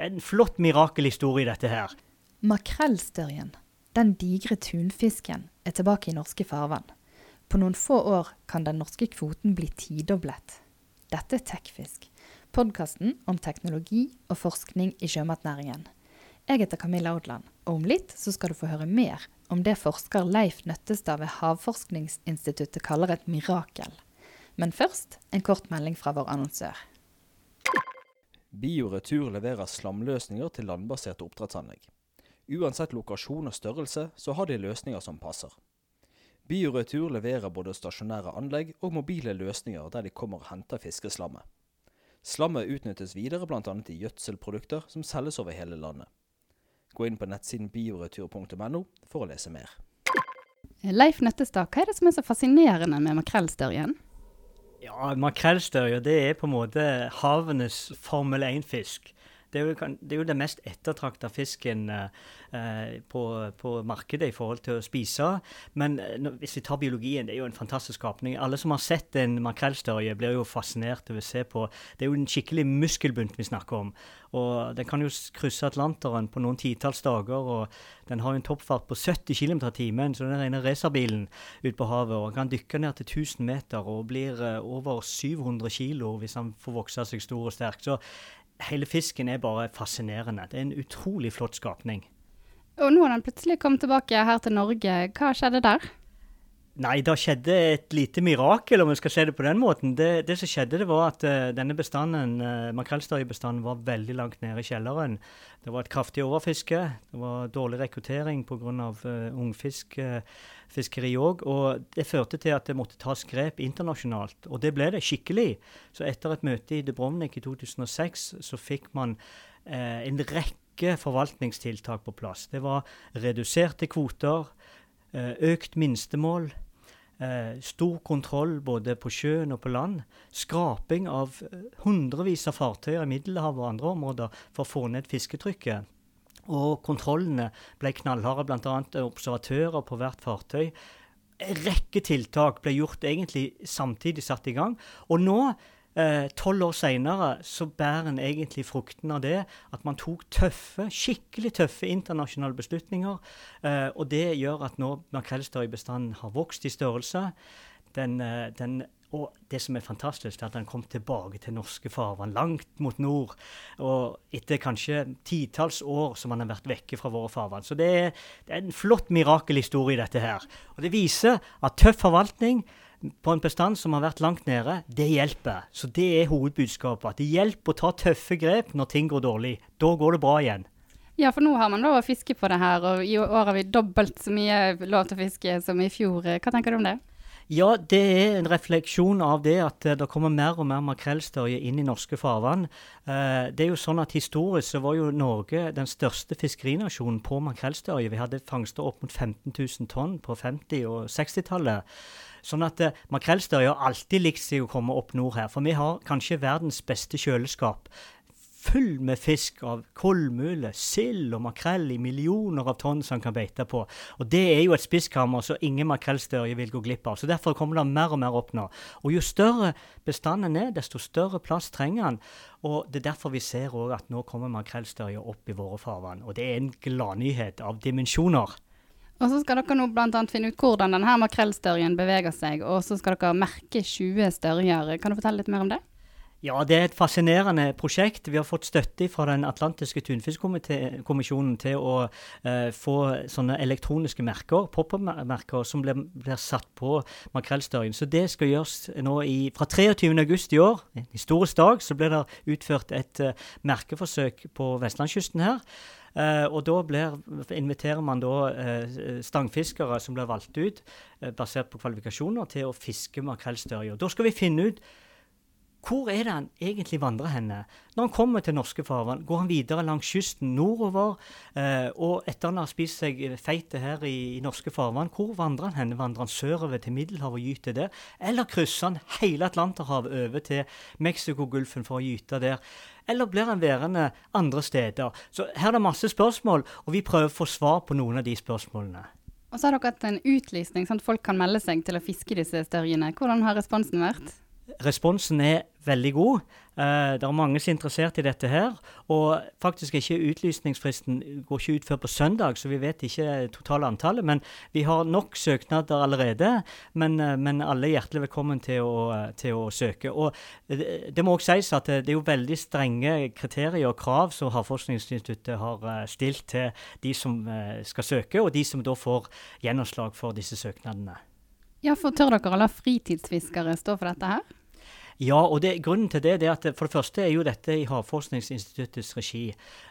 Det er en flott mirakelhistorie, dette her. Makrellstørjen, den digre tunfisken, er tilbake i norske farvann. På noen få år kan den norske kvoten bli tidoblet. Dette er Tekfisk, podkasten om teknologi og forskning i sjømatnæringen. Jeg heter Camilla Odland, og om litt så skal du få høre mer om det forsker Leif Nøttestad ved Havforskningsinstituttet kaller et mirakel. Men først en kort melding fra vår annonsør. Bioretur leverer slamløsninger til landbaserte oppdrettsanlegg. Uansett lokasjon og størrelse, så har de løsninger som passer. Bioretur leverer både stasjonære anlegg og mobile løsninger der de kommer og henter fiskeslammet. Slammet utnyttes videre bl.a. i gjødselprodukter som selges over hele landet. Gå inn på nettsiden bioretur.no for å lese mer. Leif Nøttestad, hva er det som er så fascinerende med makrellstørjen? Ja, Makrellstørje det er på en måte havenes Formel 1-fisk. Det er, jo, det er jo den mest ettertrakta fisken eh, på, på, markedet i forhold til å spise. Men eh, hvis vi tar biologien, det er jo en fantastisk skapning. Alle som har sett en makrellstørje, blir jo fascinert over å se på. Det er jo en skikkelig muskelbunt vi snakker om. Og Den kan jo krysse Atlanteren på noen titalls dager. og Den har jo en toppfart på 70 km i timen, så den rene racerbilen ute på havet. og den kan dykke ned til 1000 meter og blir eh, over 700 kg hvis han får vokse seg stor og sterk. Så hele fisken er bare fascinerende. Det er en utrolig flott skapning. Og nå har den plutselig kommet tilbake her til Norge. Hva skjedde der? Nei, det skjedde et lite mirakel, om vi skal se det på den måten. Det, det som skjedde, det var at uh, denne bestanden, uh, makrellstørjebestanden, var veldig langt nede i kjelleren. Det var et kraftig overfiske. Det var dårlig rekruttering pga. Uh, ungfiskfiskeri uh, òg. Og det førte til at det måtte tas grep internasjonalt. Og det ble det skikkelig. Så etter et møte i Dubrovnik i 2006, så fikk man uh, en rekke forvaltningstiltak på plass. Det var reduserte kvoter, økt minstemål Eh, stor kontroll både på sjøen og på land. Skraping av eh, hundrevis av fartøyer i Middelhavet og andre områder for å få ned fisketrykket. Og kontrollene ble knallharde, bl.a. observatører på hvert fartøy. En rekke tiltak ble gjort egentlig samtidig satt i gang. Og nå Eh, tolv år seinere så bærer en egentlig frukten av det. At man tok tøffe, skikkelig tøffe internasjonale beslutninger. Eh, og det gjør at nå makrellstørjebestanden har vokst i størrelse. Den, eh, den, og det som er fantastisk, er at den kom tilbake til norske farvann, langt mot nord. Og etter kanskje titalls år som han har vært vekke fra våre farvann. Så det er, det er en flott mirakelhistorie, dette her. Og det viser at tøff forvaltning på en bestand som har vært langt nede, det hjelper. Så det er hovedbudskapet. At det hjelper å ta tøffe grep når ting går dårlig. Da går det bra igjen. Ja, for nå har man lov å fiske på det her, og i år har vi dobbelt så mye lov til å fiske som i fjor. Hva tenker du om det? Ja, det er en refleksjon av det at uh, det kommer mer og mer makrellstørje inn i norske farvann. Uh, det er jo sånn at Historisk så var jo Norge den største fiskerinasjonen på makrellstørje. Vi hadde fangster opp mot 15 000 tonn på 50- og 60-tallet. Sånn at eh, makrellstørje har alltid likt seg å komme opp nord her. For vi har kanskje verdens beste kjøleskap full med fisk av kolmule, sild og makrell i millioner av tonn som kan beite på. Og Det er jo et spiskammer som ingen makrellstørje vil gå glipp av. Så Derfor kommer det mer og mer opp nå. Og Jo større bestanden er, desto større plass trenger han. Og Det er derfor vi ser også at nå kommer makrellstørje opp i våre farvann. Og det er en gladnyhet av dimensjoner. Og så skal dere nå bl.a. finne ut hvordan denne makrellstørjen beveger seg, og så skal dere merke 20 størjer. Kan du fortelle litt mer om det? Ja, det er et fascinerende prosjekt. Vi har fått støtte fra Den atlantiske tunfiskkommisjonen til å eh, få sånne elektroniske merker, pop-up-merker, som blir, blir, satt på makrellstørjen. Så det skal gjøres nå i, fra 23.8 i år, en historisk dag, så blir det utført et uh, merkeforsøk på vestlandskysten her. Uh, og da blir, inviterer man da uh, stangfiskere som blir valgt ut, basert på kvalifikasjoner, til å fiske makrellstørje. Da skal vi finne ut hvor er det han egentlig vandrer henne? Når han kommer til norske farvann, går han videre langs kysten nordover. Eh, og etter han har spist seg feite her i, i, norske farvann, hvor vandrer han henne? Vandrer han sørover til Middelhavet og gyter der? Eller krysser han hele Atlanterhavet over til Mexicogolfen for å gyte der? Eller blir han værende andre steder? Så her er det masse spørsmål, og vi prøver å få svar på noen av de spørsmålene. Og så har dere hatt en utlysning, sånn at folk kan melde seg til å fiske disse størjene. Hvordan har responsen vært? Responsen er veldig god. Uh, det er mange som er interessert i dette her. Og faktisk ikke utlysningsfristen går ikke ut før på søndag, så vi vet ikke totale antallet. Men vi har nok søknader allerede. Men, uh, men alle er hjertelig velkommen til å, til å søke. Og det, det må også sies at det er jo veldig strenge kriterier og krav som Havforskningsinstituttet har stilt til de som skal søke, og de som da får gjennomslag for disse søknadene. Ja, for Tør dere å la fritidsfiskere stå for dette her? Ja, og det, grunnen til det, er at for det første er jo dette i Havforskningsinstituttets regi.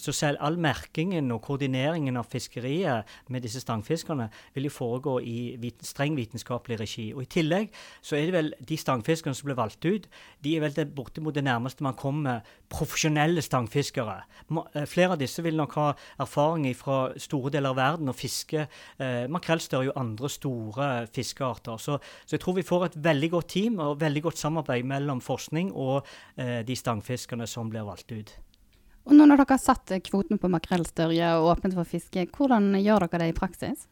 Så selv all merkingen og koordineringen av fiskeriet med disse stangfiskerne vil jo foregå i viten, streng vitenskapelig regi. Og I tillegg så er det vel de stangfiskerne som ble valgt ut, de er vel det bortimot det nærmeste man kommer profesjonelle stangfiskere. Eh, flere av disse vil nok ha erfaring fra store deler av verden og fiske eh, makrellstørje og andre store fiskearter. Så, så jeg tror vi får et veldig godt team og veldig godt samarbeid mellom mellom forskning og eh, de stangfiskerne som blir valgt ut. Og nå når dere har satt kvoten på makrellstørje og åpnet for fiske, hvordan gjør dere det i praksis?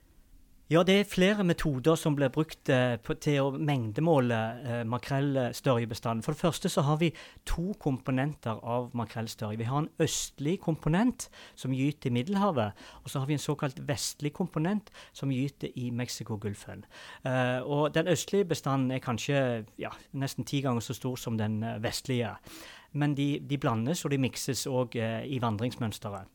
Ja, det er flere metoder som blir brukt eh, til å mengdemåle eh, makrellstørjebestanden. For det første så har vi to komponenter av makrellstørje. Vi har en østlig komponent som gyter i Middelhavet. Og så har vi en såkalt vestlig komponent som gyter i Mexicogolfen. Eh, og den østlige bestanden er kanskje ja, nesten ti ganger så stor som den eh, vestlige. Men de, de blandes og de mikses òg i vandringsmønsteret.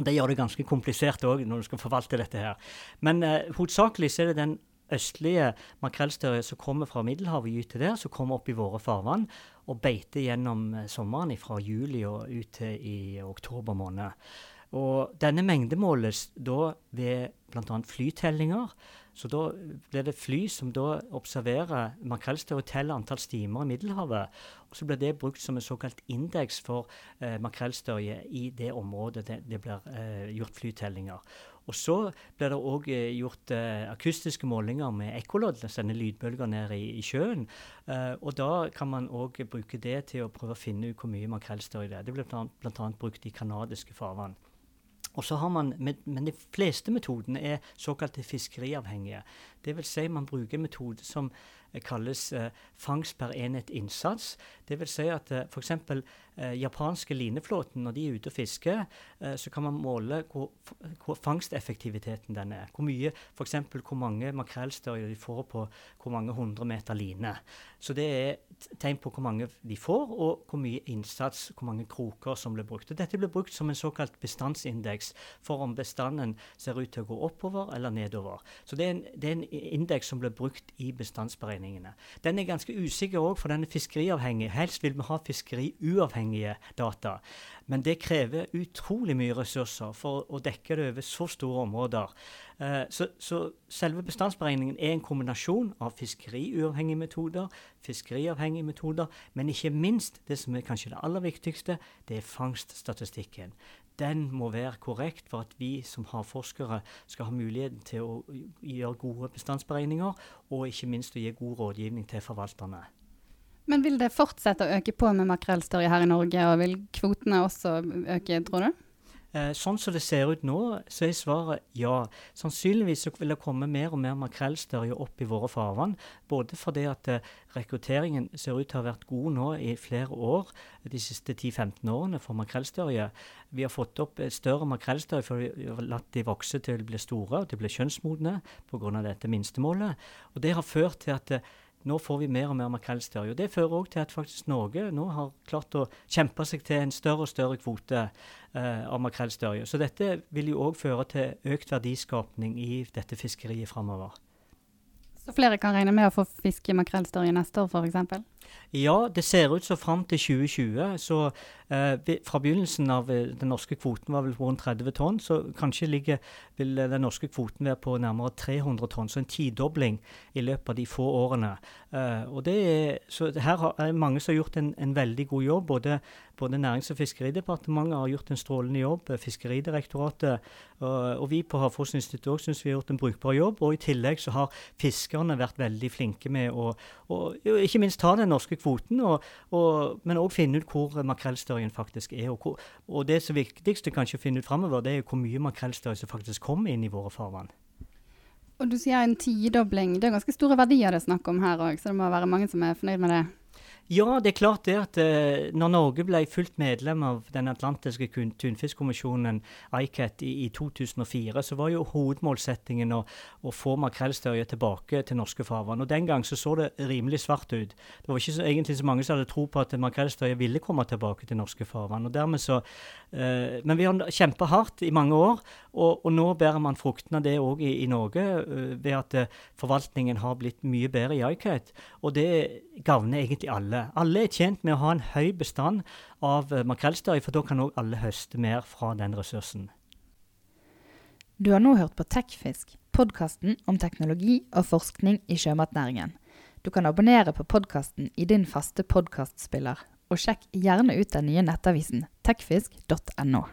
Det gjør det ganske komplisert òg når du skal forvalte dette her. Men eh, hovedsakelig så er det den østlige makrellstørje som kommer fra Middelhavet gyter der, som kommer opp i våre farvann og beiter gjennom eh, sommeren fra juli og ut til i oktober måned. Og denne mengden måles da ved bl.a. flytellinger. Så da blir det fly som da observerer makrellstørje og teller antall stimer i Middelhavet. Og så blir det brukt som en såkalt indeks for eh, makrellstørje i det området det, det blir eh, gjort flytellinger. Og så blir det òg eh, gjort eh, akustiske målinger med ekkolodd, sende lydbølger ned i, i sjøen. Eh, og da kan man òg bruke det til å prøve å finne ut hvor mye makrellstørje det er. Det blir bl.a. brukt i kanadiske farvann. Og så har man, Men de fleste metodene er såkalte fiskeriavhengige. Dvs. Si man bruker en metode som kalles eh, fangst per enhet innsats. Dvs. Si at eh, f.eks. Eh, japanske lineflåten, når de er ute og fisker, eh, så kan man måle hvor, hvor fangsteffektiviteten den er. Hvor mye, f.eks. hvor mange makrellstørjer de får på hvor mange hundre meter line. Så det er tegn på hvor mange de får, og hvor mye innsats, hvor mange kroker som blir brukt. Og dette blir brukt som en såkalt bestandsindeks for om bestanden ser ut til å gå oppover eller nedover. Så det er en, det er en indeks som blir brukt i bestandsberegningene. Den er ganske usikker òg, for den er fiskeriavhengig. Helst vil vi ha fiskeriuavhengige data. Men det krever utrolig mye ressurser for å dekke det over så store områder. Uh, så, så, selve bestandsberegningen er en kombinasjon av fiskeriuavhengige metoder, fiskeriavhengige metoder, men ikke minst det som er kanskje det aller viktigste, det er fangststatistikken den må være korrekt for at vi som havforskere skal ha muligheten til å gjøre gode bestandsberegninger, og ikke minst å gi god rådgivning til forvalterne. Men vil det fortsette å øke på med makrellstørje her i Norge, og vil kvotene også øke, tror du? Eh, sånn som det ser ut nå, så er svaret ja. Sannsynligvis vil det komme mer og mer makrellstørje opp i våre farvann. Både fordi at eh, rekrutteringen ser ut til å ha vært god nå i flere år, de siste 10-15 årene for makrellstørje. Vi har fått opp større makrellstørje for vi har latt de vokse til de blir store og til de blir kjønnsmodne pga. dette minstemålet. Og det har ført til at eh, nå får vi mer og mer makrellstørje. Det fører òg til at faktisk Norge nå har klart å kjempe seg til en større og større kvote eh, av makrellstørje. Så dette vil jo òg føre til økt verdiskapning i dette fiskeriet framover. Så flere kan regne med å få fiske makrellstørje neste år f.eks.? Ja, det ser ut som fram til 2020. Så eh, fra begynnelsen av eh, den norske kvoten var vel rundt 30 tonn, så kanskje ligger, vil den norske kvoten være på nærmere 300 tonn. Så en tidobling i løpet av de få årene. Eh, og det er, så her er mange som har gjort en, en veldig god jobb. Både, både Nærings- og fiskeridepartementet har gjort en strålende jobb. Eh, Fiskeridirektoratet og, og vi på Havforskningsinstituttet òg syns vi har gjort en brukbar jobb. Og i tillegg så har fiskerne vært veldig flinke med å, og, ikke minst ta den norske kvoten, og, og, men òg finne ut hvor makrellstørjen faktisk er. Hvor, og det som viktigste kanskje å finne ut framover, det er hvor mye makrellstørje som faktisk kommer inn i våre farvann. Og du sier en tidobling. Det er ganske store verdier det er snakk om her òg, så det må være mange som er fornøyd med det? Ja, det er klart det at uh, når Norge ble fullt medlem av Den atlantiske tunfiskkommisjonen, ICAT, i, i 2004, så var jo hovedmålsettingen å, å få makrellstørje tilbake til norske farvann. Og Den gang så, så det rimelig svart ut. Det var ikke så, egentlig så mange som hadde tro på at makrellstørje ville komme tilbake til norske farvann. og dermed så, Uh, Men vi har kjempa hardt i mange år, og, og nå bærer man fruktene av det òg i, i Norge, uh, ved at forvaltningen har blitt mye bedre i ICAT. Og det gagner egentlig alle. Alle er tjent med å ha en høy bestand av eh, makrellstørje, for da kan òg alle høste mer fra den ressursen. Du har nå hørt på Tekfisk, podkasten om teknologi og forskning i sjømatnæringen. Du kan abonnere på podkasten i din faste podkastspiller, og sjekk gjerne ut den nye nettavisen tekfisk.no.